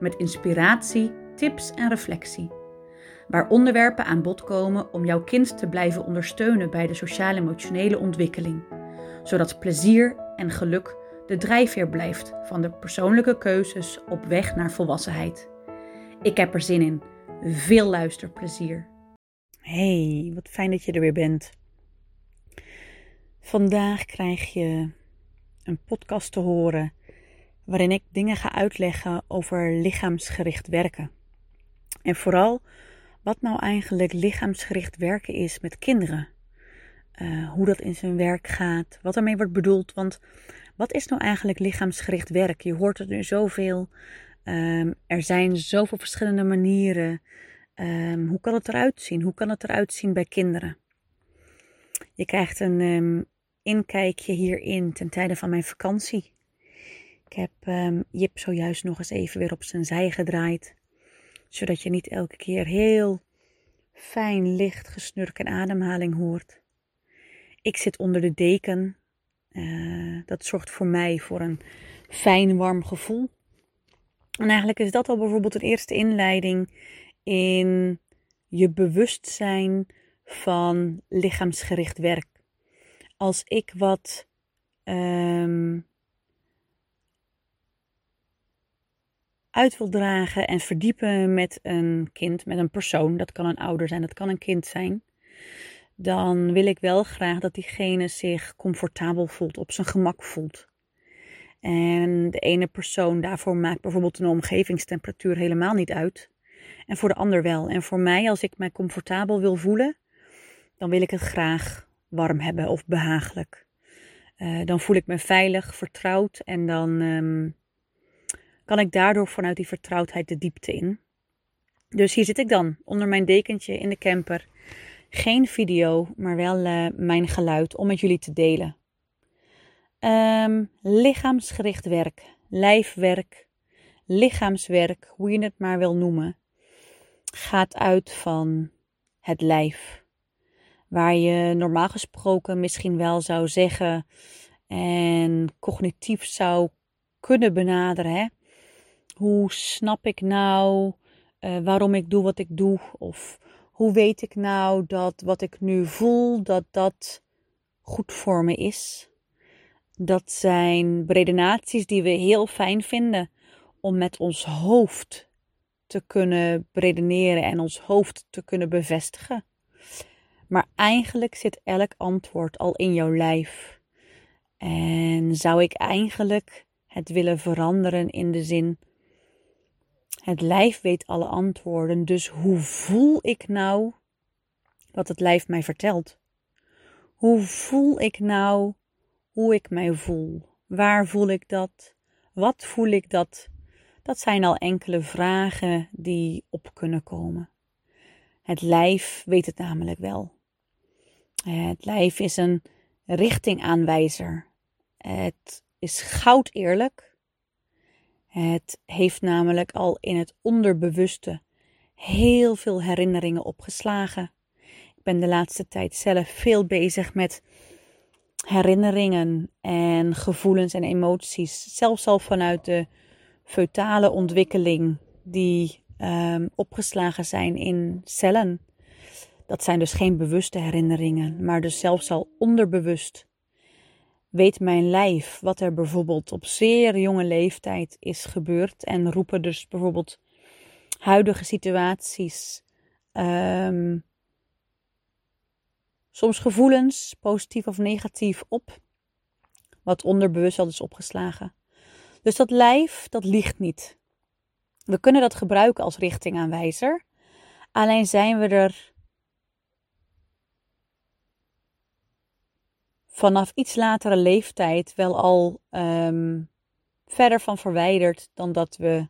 met inspiratie, tips en reflectie. Waar onderwerpen aan bod komen om jouw kind te blijven ondersteunen bij de sociaal-emotionele ontwikkeling, zodat plezier en geluk de drijfveer blijft van de persoonlijke keuzes op weg naar volwassenheid. Ik heb er zin in. Veel luisterplezier. Hey, wat fijn dat je er weer bent. Vandaag krijg je een podcast te horen waarin ik dingen ga uitleggen over lichaamsgericht werken. En vooral wat nou eigenlijk lichaamsgericht werken is met kinderen. Uh, hoe dat in zijn werk gaat, wat ermee wordt bedoeld. Want wat is nou eigenlijk lichaamsgericht werk? Je hoort het nu zoveel. Um, er zijn zoveel verschillende manieren. Um, hoe kan het eruit zien? Hoe kan het eruit zien bij kinderen? Je krijgt een um, inkijkje hierin ten tijde van mijn vakantie. Ik heb um, Jip zojuist nog eens even weer op zijn zij gedraaid. Zodat je niet elke keer heel fijn licht gesnurk en ademhaling hoort. Ik zit onder de deken. Uh, dat zorgt voor mij voor een fijn warm gevoel. En eigenlijk is dat al bijvoorbeeld een eerste inleiding in je bewustzijn van lichaamsgericht werk. Als ik wat um, uit wil dragen en verdiepen met een kind, met een persoon, dat kan een ouder zijn, dat kan een kind zijn, dan wil ik wel graag dat diegene zich comfortabel voelt, op zijn gemak voelt. En de ene persoon daarvoor maakt bijvoorbeeld een omgevingstemperatuur helemaal niet uit. En voor de ander wel. En voor mij, als ik mij comfortabel wil voelen, dan wil ik het graag warm hebben of behagelijk. Uh, dan voel ik me veilig, vertrouwd en dan um, kan ik daardoor vanuit die vertrouwdheid de diepte in. Dus hier zit ik dan, onder mijn dekentje in de camper. Geen video, maar wel uh, mijn geluid om met jullie te delen. Um, lichaamsgericht werk, lijfwerk, lichaamswerk, hoe je het maar wil noemen, gaat uit van het lijf. Waar je normaal gesproken misschien wel zou zeggen en cognitief zou kunnen benaderen. Hè? Hoe snap ik nou uh, waarom ik doe wat ik doe? Of hoe weet ik nou dat wat ik nu voel, dat dat goed voor me is? Dat zijn redenaties die we heel fijn vinden om met ons hoofd te kunnen redeneren en ons hoofd te kunnen bevestigen. Maar eigenlijk zit elk antwoord al in jouw lijf. En zou ik eigenlijk het willen veranderen in de zin het lijf weet alle antwoorden, dus hoe voel ik nou wat het lijf mij vertelt? Hoe voel ik nou hoe ik mij voel? Waar voel ik dat? Wat voel ik dat? Dat zijn al enkele vragen die op kunnen komen. Het lijf weet het namelijk wel. Het lijf is een richtingaanwijzer. Het is goud eerlijk. Het heeft namelijk al in het onderbewuste heel veel herinneringen opgeslagen. Ik ben de laatste tijd zelf veel bezig met herinneringen en gevoelens en emoties. Zelfs al vanuit de feutale ontwikkeling die um, opgeslagen zijn in cellen. Dat zijn dus geen bewuste herinneringen, maar dus zelfs al onderbewust weet mijn lijf wat er bijvoorbeeld op zeer jonge leeftijd is gebeurd en roepen dus bijvoorbeeld huidige situaties, um, soms gevoelens, positief of negatief, op, wat onderbewust al is opgeslagen. Dus dat lijf, dat ligt niet. We kunnen dat gebruiken als richtingaanwijzer, alleen zijn we er vanaf iets latere leeftijd wel al um, verder van verwijderd dan dat we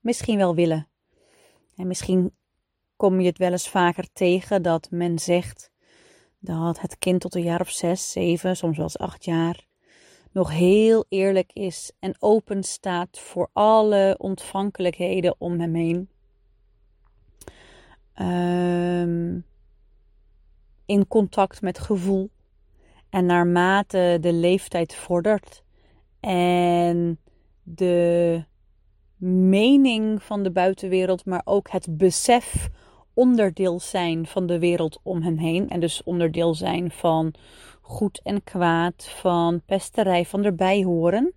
misschien wel willen. En misschien kom je het wel eens vaker tegen dat men zegt dat het kind tot een jaar of zes, zeven, soms wel eens acht jaar nog heel eerlijk is en open staat voor alle ontvankelijkheden om hem heen. Um, in contact met gevoel. En naarmate de leeftijd vordert en de mening van de buitenwereld, maar ook het besef onderdeel zijn van de wereld om hen heen. En dus onderdeel zijn van goed en kwaad, van pesterij, van erbij horen.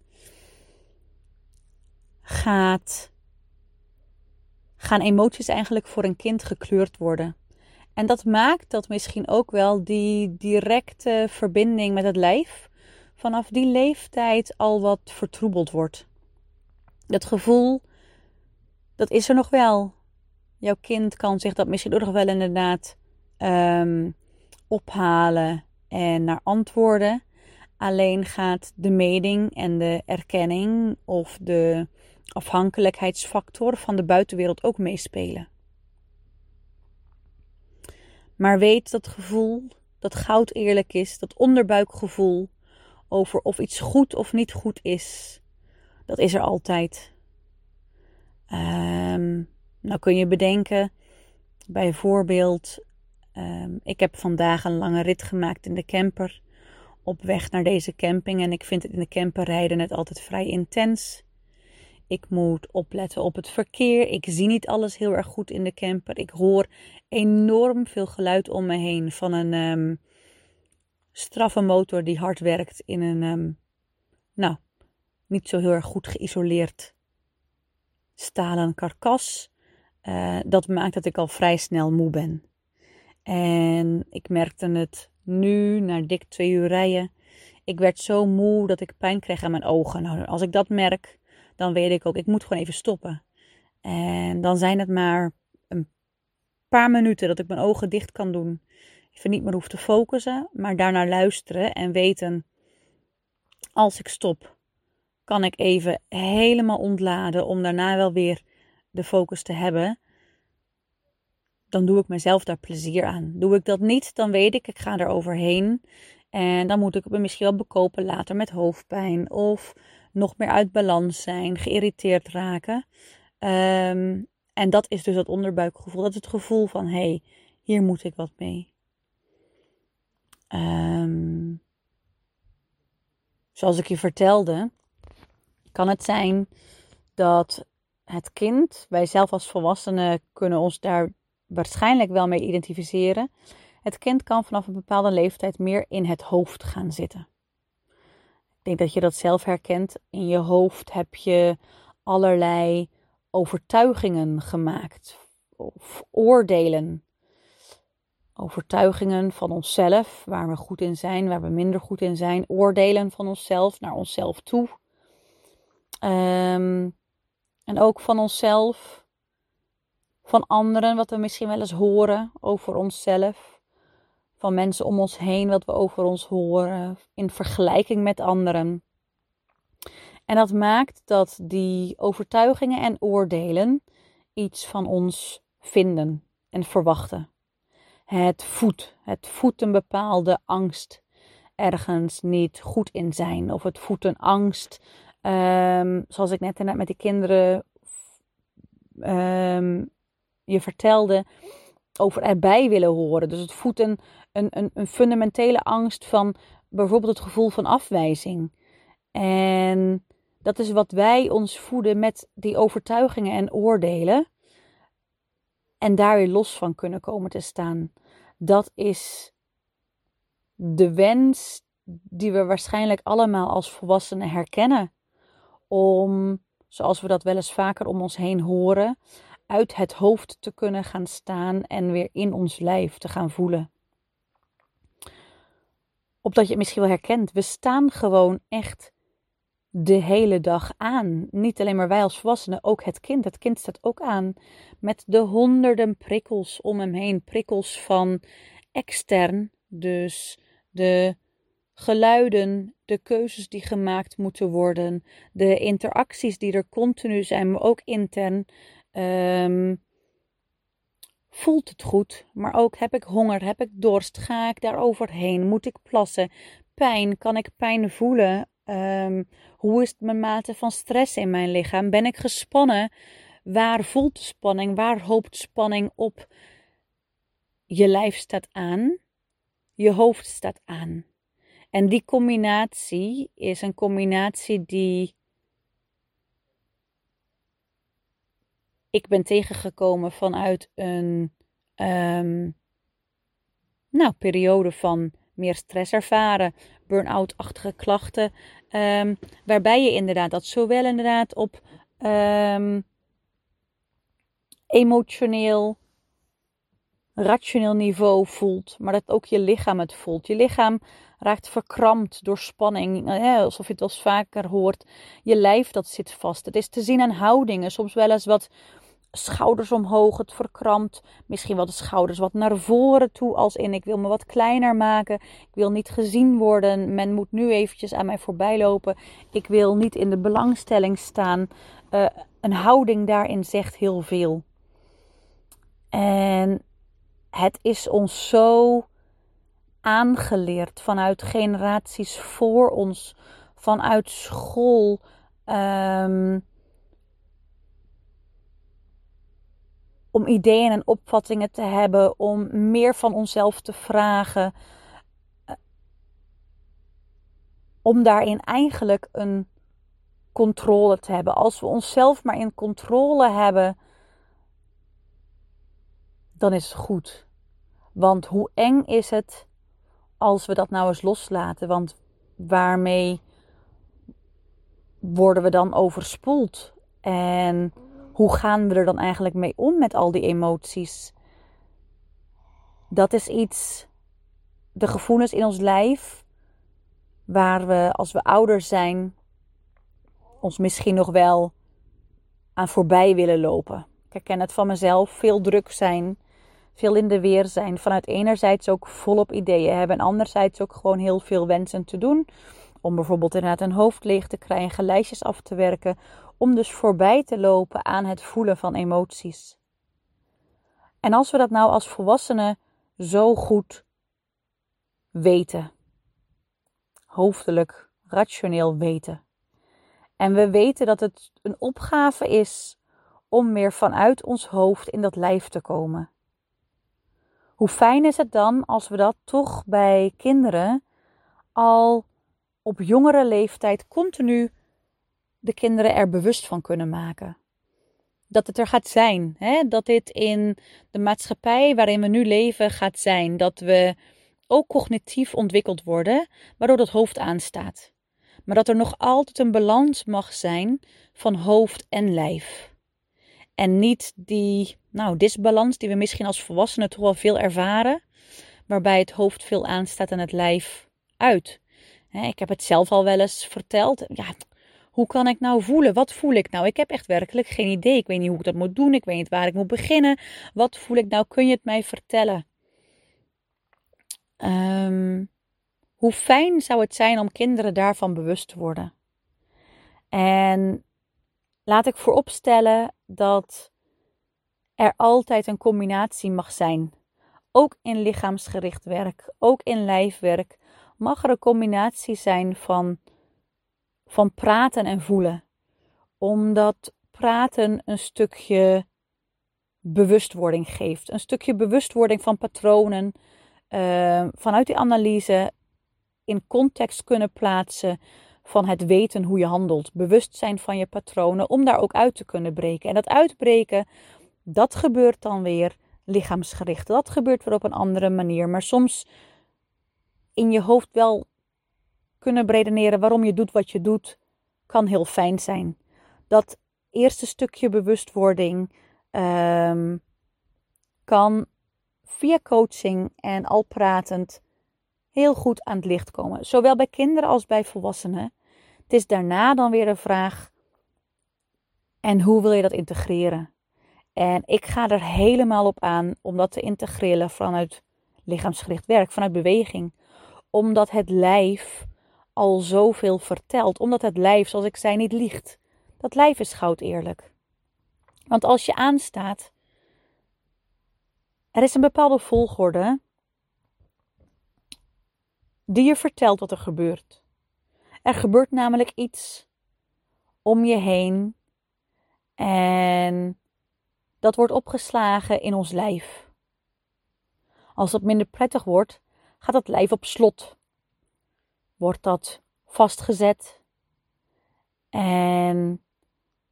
Gaat, gaan emoties eigenlijk voor een kind gekleurd worden. En dat maakt dat misschien ook wel die directe verbinding met het lijf vanaf die leeftijd al wat vertroebeld wordt. Dat gevoel, dat is er nog wel. Jouw kind kan zich dat misschien ook nog wel inderdaad um, ophalen en naar antwoorden. Alleen gaat de mening en de erkenning of de afhankelijkheidsfactor van de buitenwereld ook meespelen. Maar weet dat gevoel, dat goud eerlijk is, dat onderbuikgevoel over of iets goed of niet goed is, dat is er altijd. Um, nou kun je bedenken, bijvoorbeeld, um, ik heb vandaag een lange rit gemaakt in de camper op weg naar deze camping en ik vind het in de camper rijden net altijd vrij intens. Ik moet opletten op het verkeer. Ik zie niet alles heel erg goed in de camper. Ik hoor enorm veel geluid om me heen van een um, straffe motor die hard werkt in een, um, nou, niet zo heel erg goed geïsoleerd stalen karkas. Uh, dat maakt dat ik al vrij snel moe ben. En ik merkte het nu, na dik twee uur rijden. Ik werd zo moe dat ik pijn kreeg aan mijn ogen. Nou, als ik dat merk, dan weet ik ook, ik moet gewoon even stoppen. En dan zijn het maar een paar minuten dat ik mijn ogen dicht kan doen. Even niet meer hoef te focussen, maar daarna luisteren en weten, als ik stop, kan ik even helemaal ontladen om daarna wel weer de focus te hebben. Dan doe ik mezelf daar plezier aan. Doe ik dat niet, dan weet ik, ik ga er overheen. En dan moet ik me misschien wel bekopen later met hoofdpijn of nog meer uit balans zijn, geïrriteerd raken. Um, en dat is dus dat onderbuikgevoel. Dat is het gevoel van hé, hey, hier moet ik wat mee. Um, zoals ik je vertelde, kan het zijn dat het kind, wij zelf als volwassenen kunnen ons daar waarschijnlijk wel mee identificeren. Het kind kan vanaf een bepaalde leeftijd meer in het hoofd gaan zitten. Denk dat je dat zelf herkent. In je hoofd heb je allerlei overtuigingen gemaakt of oordelen. Overtuigingen van onszelf, waar we goed in zijn, waar we minder goed in zijn. Oordelen van onszelf naar onszelf toe. Um, en ook van onszelf, van anderen, wat we misschien wel eens horen over onszelf van mensen om ons heen, wat we over ons horen, in vergelijking met anderen. En dat maakt dat die overtuigingen en oordelen iets van ons vinden en verwachten. Het voedt, het voedt een bepaalde angst ergens niet goed in zijn. Of het voedt een angst, um, zoals ik net met die kinderen um, je vertelde, over erbij willen horen. Dus het voedt een, een, een, een fundamentele angst van bijvoorbeeld het gevoel van afwijzing. En dat is wat wij ons voeden met die overtuigingen en oordelen. En daar weer los van kunnen komen te staan. Dat is de wens die we waarschijnlijk allemaal als volwassenen herkennen. Om, zoals we dat wel eens vaker om ons heen horen, uit het hoofd te kunnen gaan staan en weer in ons lijf te gaan voelen. Opdat je het misschien wel herkent, we staan gewoon echt de hele dag aan. Niet alleen maar wij als volwassenen, ook het kind. Het kind staat ook aan met de honderden prikkels om hem heen. Prikkels van extern, dus de geluiden, de keuzes die gemaakt moeten worden, de interacties die er continu zijn, maar ook intern. Ehm, voelt het goed, maar ook heb ik honger, heb ik dorst, ga ik daar overheen, moet ik plassen, pijn, kan ik pijn voelen, um, hoe is mijn mate van stress in mijn lichaam, ben ik gespannen, waar voelt de spanning, waar hoopt spanning op, je lijf staat aan, je hoofd staat aan. En die combinatie is een combinatie die ik ben tegengekomen vanuit een um, nou, periode van meer stress ervaren, burn-out-achtige klachten. Um, waarbij je inderdaad dat zowel inderdaad op um, emotioneel, rationeel niveau voelt, maar dat ook je lichaam het voelt. Je lichaam raakt verkrampt door spanning, alsof je het wel vaker hoort. Je lijf dat zit vast. Het is te zien aan houdingen, soms wel eens wat schouders omhoog, het verkrampt. Misschien wel de schouders wat naar voren toe, als in ik wil me wat kleiner maken. Ik wil niet gezien worden. Men moet nu eventjes aan mij voorbij lopen. Ik wil niet in de belangstelling staan. Uh, een houding daarin zegt heel veel. En het is ons zo aangeleerd vanuit generaties voor ons, vanuit school. Um, om ideeën en opvattingen te hebben, om meer van onszelf te vragen. Eh, om daarin eigenlijk een controle te hebben. Als we onszelf maar in controle hebben, dan is het goed. Want hoe eng is het als we dat nou eens loslaten? Want waarmee worden we dan overspoeld? En hoe gaan we er dan eigenlijk mee om met al die emoties? Dat is iets, de gevoelens in ons lijf, waar we als we ouder zijn, ons misschien nog wel aan voorbij willen lopen. Ik herken het van mezelf, veel druk zijn, veel in de weer zijn. Vanuit enerzijds ook volop ideeën hebben en anderzijds ook gewoon heel veel wensen te doen. Om bijvoorbeeld inderdaad een hoofd leeg te krijgen, lijstjes af te werken om dus voorbij te lopen aan het voelen van emoties. En als we dat nou als volwassenen zo goed weten, hoofdelijk, rationeel weten, en we weten dat het een opgave is om meer vanuit ons hoofd in dat lijf te komen. Hoe fijn is het dan als we dat toch bij kinderen al op jongere leeftijd continu de kinderen er bewust van kunnen maken. Dat het er gaat zijn. Hè? Dat dit in de maatschappij waarin we nu leven gaat zijn. Dat we ook cognitief ontwikkeld worden, waardoor het hoofd aanstaat. Maar dat er nog altijd een balans mag zijn van hoofd en lijf. En niet die nou, disbalans die we misschien als volwassenen toch wel veel ervaren, waarbij het hoofd veel aanstaat en het lijf uit. Ik heb het zelf al wel eens verteld. Ja, hoe kan ik nou voelen? Wat voel ik nou? Ik heb echt werkelijk geen idee. Ik weet niet hoe ik dat moet doen. Ik weet niet waar ik moet beginnen. Wat voel ik nou? Kun je het mij vertellen? Um, hoe fijn zou het zijn om kinderen daarvan bewust te worden? En laat ik vooropstellen dat er altijd een combinatie mag zijn. Ook in lichaamsgericht werk, ook in lijfwerk, mag er een combinatie zijn van van praten en voelen. Omdat praten een stukje bewustwording geeft. Een stukje bewustwording van patronen. Uh, vanuit die analyse in context kunnen plaatsen van het weten hoe je handelt. Bewustzijn van je patronen om daar ook uit te kunnen breken. En dat uitbreken, dat gebeurt dan weer lichaamsgericht. Dat gebeurt weer op een andere manier. Maar soms in je hoofd wel kunnen redeneren waarom je doet wat je doet, kan heel fijn zijn. Dat eerste stukje bewustwording um, kan via coaching en al pratend heel goed aan het licht komen. Zowel bij kinderen als bij volwassenen. Het is daarna dan weer een vraag: en hoe wil je dat integreren? En ik ga er helemaal op aan om dat te integreren vanuit lichaamsgericht werk, vanuit beweging omdat het lijf al zoveel vertelt. Omdat het lijf, zoals ik zei, niet liegt. Dat lijf is goud eerlijk. Want als je aanstaat, er is een bepaalde volgorde die je vertelt wat er gebeurt. Er gebeurt namelijk iets om je heen en dat wordt opgeslagen in ons lijf. Als dat minder prettig wordt, gaat het lijf op slot. Wordt dat vastgezet en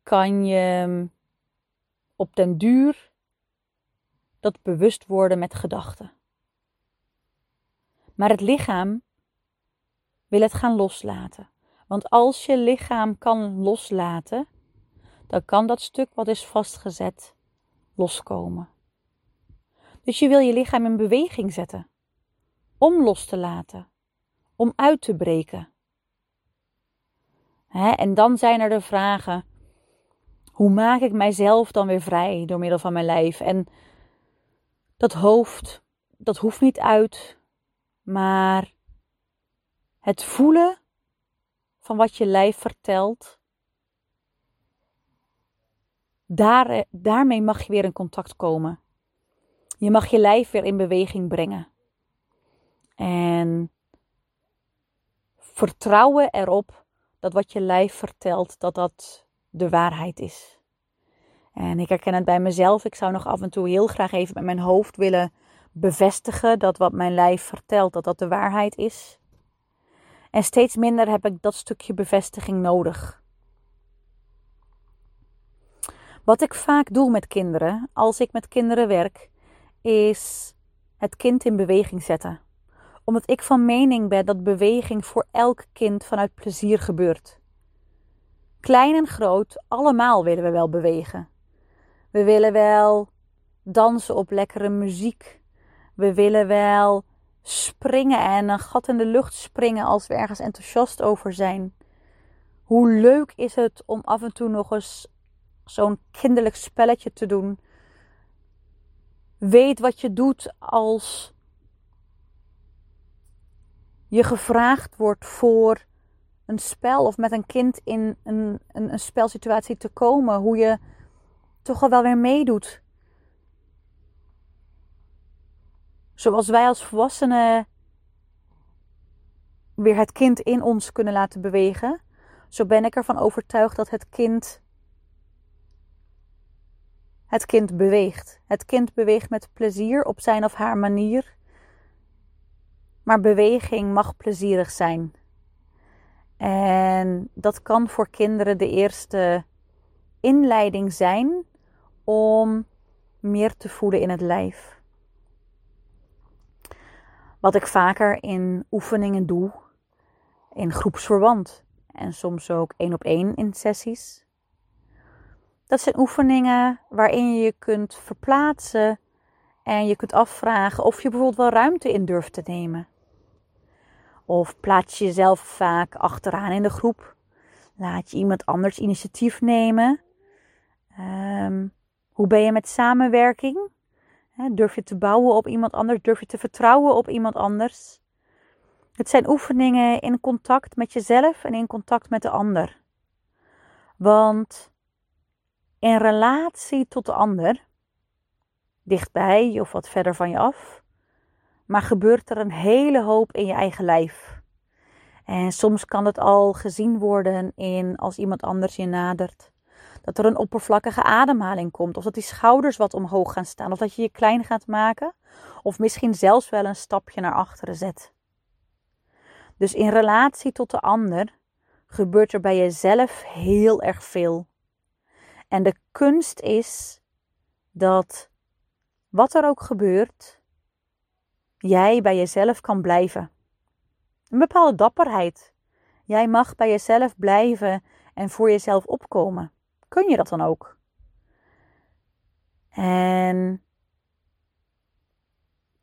kan je op den duur dat bewust worden met gedachten. Maar het lichaam wil het gaan loslaten. Want als je lichaam kan loslaten, dan kan dat stuk wat is vastgezet loskomen. Dus je wil je lichaam in beweging zetten om los te laten, om uit te breken. en dan zijn er de vragen: hoe maak ik mijzelf dan weer vrij door middel van mijn lijf? En dat hoofd, dat hoeft niet uit, maar het voelen van wat je lijf vertelt, daar, daarmee mag je weer in contact komen. Je mag je lijf weer in beweging brengen. En vertrouwen erop dat wat je lijf vertelt, dat dat de waarheid is. En ik herken het bij mezelf. Ik zou nog af en toe heel graag even met mijn hoofd willen bevestigen dat wat mijn lijf vertelt, dat dat de waarheid is. En steeds minder heb ik dat stukje bevestiging nodig. Wat ik vaak doe met kinderen, als ik met kinderen werk, is het kind in beweging zetten. Omdat ik van mening ben dat beweging voor elk kind vanuit plezier gebeurt. Klein en groot, allemaal willen we wel bewegen. We willen wel dansen op lekkere muziek. We willen wel springen en een gat in de lucht springen als we ergens enthousiast over zijn. Hoe leuk is het om af en toe nog eens zo'n kinderlijk spelletje te doen. Weet wat je doet als je gevraagd wordt voor een spel of met een kind in een, een, een spelsituatie te komen. Hoe je toch al wel weer meedoet. Zoals wij als volwassenen weer het kind in ons kunnen laten bewegen, zo ben ik ervan overtuigd dat het kind het kind beweegt. Het kind beweegt met plezier op zijn of haar manier. Maar beweging mag plezierig zijn. En dat kan voor kinderen de eerste inleiding zijn om meer te voelen in het lijf. Wat ik vaker in oefeningen doe, in groepsverband en soms ook één op één in sessies. Dat zijn oefeningen waarin je je kunt verplaatsen en je kunt afvragen of je bijvoorbeeld wel ruimte in durft te nemen. Of plaats je jezelf vaak achteraan in de groep. Laat je iemand anders initiatief nemen. Um, hoe ben je met samenwerking? Durf je te bouwen op iemand anders? Durf je te vertrouwen op iemand anders? Het zijn oefeningen in contact met jezelf en in contact met de ander. Want in relatie tot de ander, dichtbij of wat verder van je af, maar gebeurt er een hele hoop in je eigen lijf. En soms kan het al gezien worden in als iemand anders je nadert dat er een oppervlakkige ademhaling komt. Of dat die schouders wat omhoog gaan staan. Of dat je je klein gaat maken. Of misschien zelfs wel een stapje naar achteren zet. Dus in relatie tot de ander gebeurt er bij jezelf heel erg veel. En de kunst is dat wat er ook gebeurt, jij bij jezelf kan blijven. Een bepaalde dapperheid. Jij mag bij jezelf blijven en voor jezelf opkomen kun je dat dan ook? En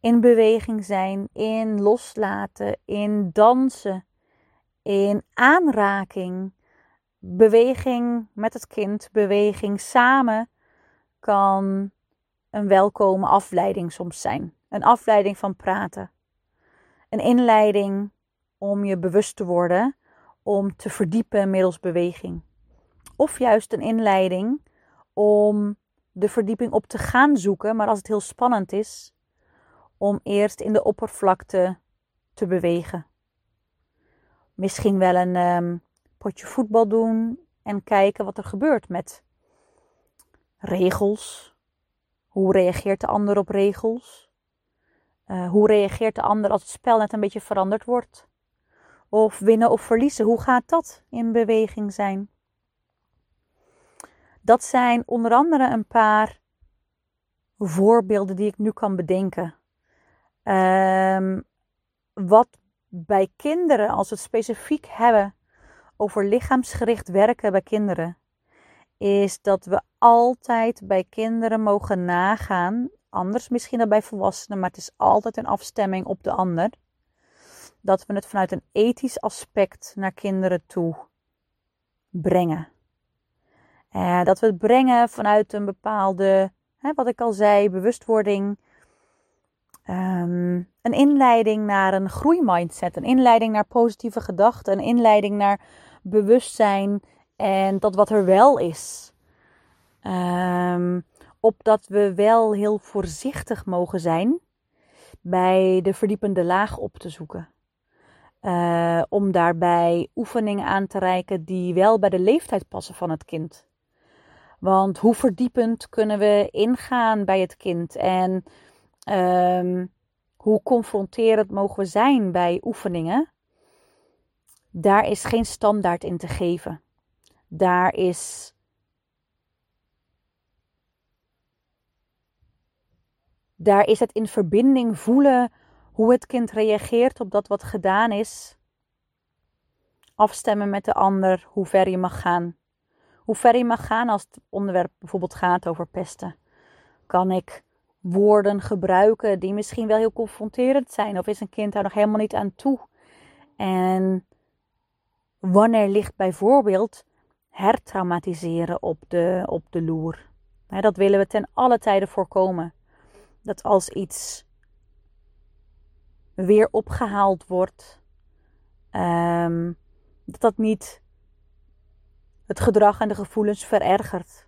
in beweging zijn, in loslaten, in dansen, in aanraking, beweging met het kind, beweging samen kan een welkome afleiding soms zijn. Een afleiding van praten. een inleiding om je bewust te worden, om te verdiepen middels beweging. Of juist een inleiding om de verdieping op te gaan zoeken, maar als het heel spannend is, om eerst in de oppervlakte te bewegen. Misschien wel een um, potje voetbal doen en kijken wat er gebeurt met regels. Hoe reageert de ander op regels? Uh, hoe reageert de ander als het spel net een beetje veranderd wordt? Of winnen of verliezen, hoe gaat dat in beweging zijn? Dat zijn onder andere een paar voorbeelden die ik nu kan bedenken. Um, wat bij kinderen, als we het specifiek hebben over lichaamsgericht werken bij kinderen, is dat we altijd bij kinderen mogen nagaan, anders misschien dan bij volwassenen, maar het is altijd een afstemming op de ander, dat we het vanuit een ethisch aspect naar kinderen toe brengen. Uh, dat we het brengen vanuit een bepaalde, hè, wat ik al zei, bewustwording. Um, een inleiding naar een groeimindset, een inleiding naar positieve gedachten, een inleiding naar bewustzijn en dat wat er wel is. Um, opdat we wel heel voorzichtig mogen zijn bij de verdiepende laag op te zoeken. Uh, om daarbij oefeningen aan te reiken die wel bij de leeftijd passen van het kind. Want hoe verdiepend kunnen we ingaan bij het kind en um, hoe confronterend mogen we zijn bij oefeningen? Daar is geen standaard in te geven. Daar is Daar is het in verbinding voelen hoe het kind reageert op dat wat gedaan is. Afstemmen met de ander, hoe ver je mag gaan. Hoe ver je mag gaan als het onderwerp bijvoorbeeld gaat over pesten. Kan ik woorden gebruiken die misschien wel heel confronterend zijn? Of is een kind daar nog helemaal niet aan toe? En wanneer ligt bijvoorbeeld hertraumatiseren op de, op de loer? dat willen we ten alle tijden voorkomen. Dat als iets weer opgehaald wordt, ehm, dat dat niet het gedrag en de gevoelens verergert.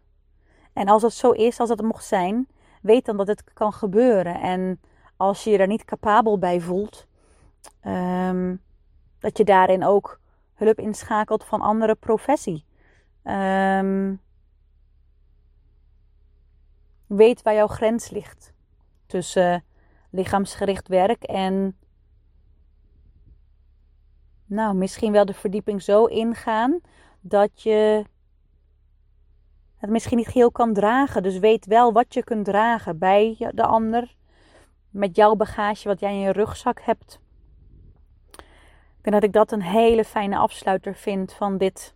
En als het zo is, als het mocht zijn, weet dan dat het kan gebeuren. En als je je er niet capabel bij voelt, um, dat je daarin ook hulp inschakelt van andere professie. Um, weet waar jouw grens ligt tussen lichaamsgericht werk en nou, misschien wel de verdieping zo ingaan dat je het misschien niet geheel kan dragen. Dus weet wel wat je kunt dragen bij de ander. Met jouw bagage wat jij in je rugzak hebt. Ik denk dat ik dat een hele fijne afsluiter vind van dit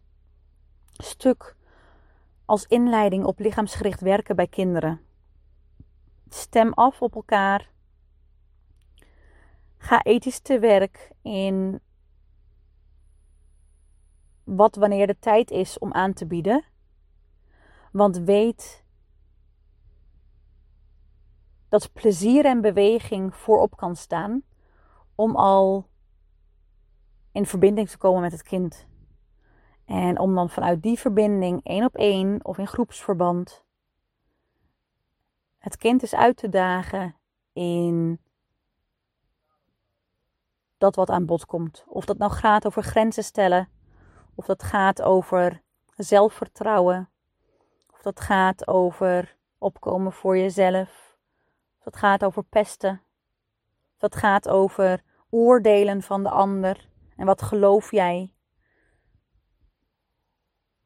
stuk als inleiding op lichaamsgericht werken bij kinderen. Stem af op elkaar. Ga ethisch te werk in wat wanneer de tijd is om aan te bieden. Want weet dat plezier en beweging voorop kan staan om al in verbinding te komen met het kind. En om dan vanuit die verbinding één op één of in groepsverband het kind is uit te dagen in dat wat aan bod komt. Of dat nou gaat over grenzen stellen, of dat gaat over zelfvertrouwen, of dat gaat over opkomen voor jezelf, of dat gaat over pesten, of dat gaat over oordelen van de ander en wat geloof jij.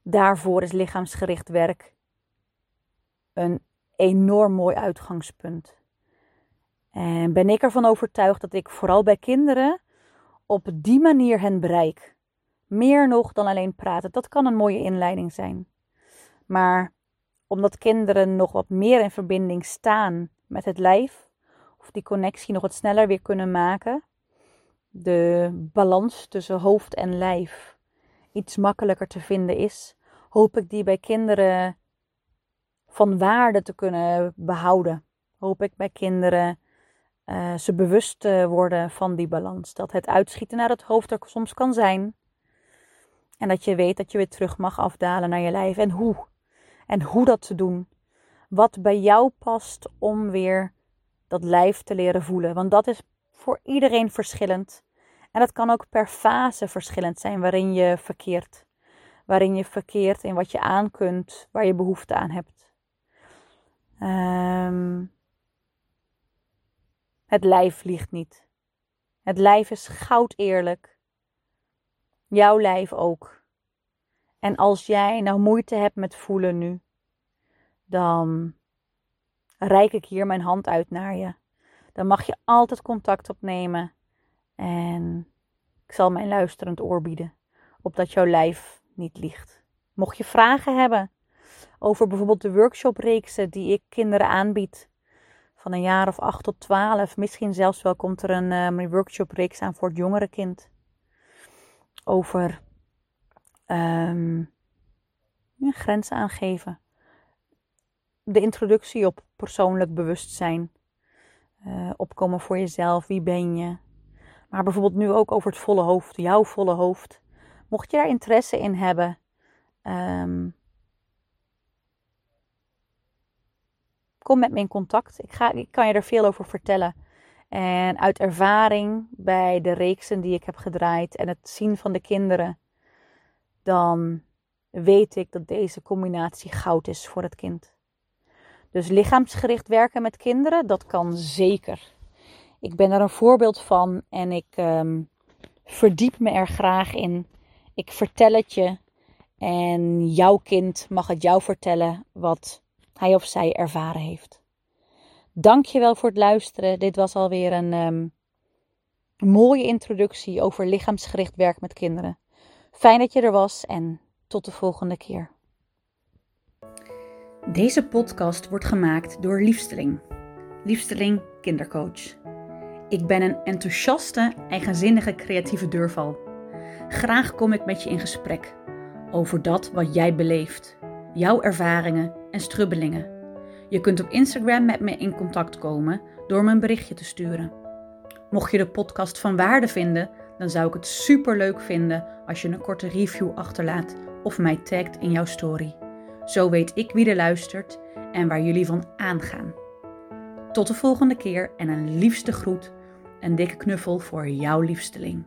Daarvoor is lichaamsgericht werk een enorm mooi uitgangspunt. En ben ik ervan overtuigd dat ik vooral bij kinderen op die manier hen bereik. Meer nog dan alleen praten. Dat kan een mooie inleiding zijn. Maar omdat kinderen nog wat meer in verbinding staan met het lijf, of die connectie nog wat sneller weer kunnen maken, de balans tussen hoofd en lijf iets makkelijker te vinden is, hoop ik die bij kinderen van waarde te kunnen behouden. Hoop ik bij kinderen uh, ze bewust uh, worden van die balans. Dat het uitschieten naar het hoofd er soms kan zijn. En dat je weet dat je weer terug mag afdalen naar je lijf. En hoe. En hoe dat te doen. Wat bij jou past om weer dat lijf te leren voelen. Want dat is voor iedereen verschillend. En dat kan ook per fase verschillend zijn waarin je verkeert. Waarin je verkeert in wat je aan kunt, waar je behoefte aan hebt. Um, het lijf liegt niet. Het lijf is goud eerlijk. Jouw lijf ook. En als jij nou moeite hebt met voelen nu, dan reik ik hier mijn hand uit naar je. Dan mag je altijd contact opnemen. En ik zal mijn luisterend oor bieden. Opdat jouw lijf niet liegt. Mocht je vragen hebben over bijvoorbeeld de workshopreeksen die ik kinderen aanbied. Van een jaar of acht tot twaalf. Misschien zelfs wel komt er een, een workshopreeks aan voor het jongere kind. Over um, grenzen aangeven. De introductie op persoonlijk bewustzijn. Uh, opkomen voor jezelf. Wie ben je? Maar bijvoorbeeld nu ook over het volle hoofd. Jouw volle hoofd. Mocht je daar interesse in hebben. Um, kom met me in contact. Ik, ga, ik kan je er veel over vertellen. En uit ervaring bij de reeksen die ik heb gedraaid en het zien van de kinderen, dan weet ik dat deze combinatie goud is voor het kind. Dus lichaamsgericht werken met kinderen, dat kan zeker. Ik ben er een voorbeeld van en ik um, verdiep me er graag in. Ik vertel het je en jouw kind mag het jou vertellen wat hij of zij ervaren heeft. Dankjewel voor het luisteren. Dit was alweer een um, mooie introductie over lichaamsgericht werk met kinderen. Fijn dat je er was en tot de volgende keer. Deze podcast wordt gemaakt door Liefsteling. Liefsteling Kindercoach. Ik ben een enthousiaste, eigenzinnige creatieve deurval. Graag kom ik met je in gesprek over dat wat jij beleeft, jouw ervaringen en strubbelingen. Je kunt op Instagram met me in contact komen door me een berichtje te sturen. Mocht je de podcast van waarde vinden, dan zou ik het super leuk vinden als je een korte review achterlaat of mij tagt in jouw story. Zo weet ik wie er luistert en waar jullie van aangaan. Tot de volgende keer en een liefste groet, een dikke knuffel voor jouw liefsteling.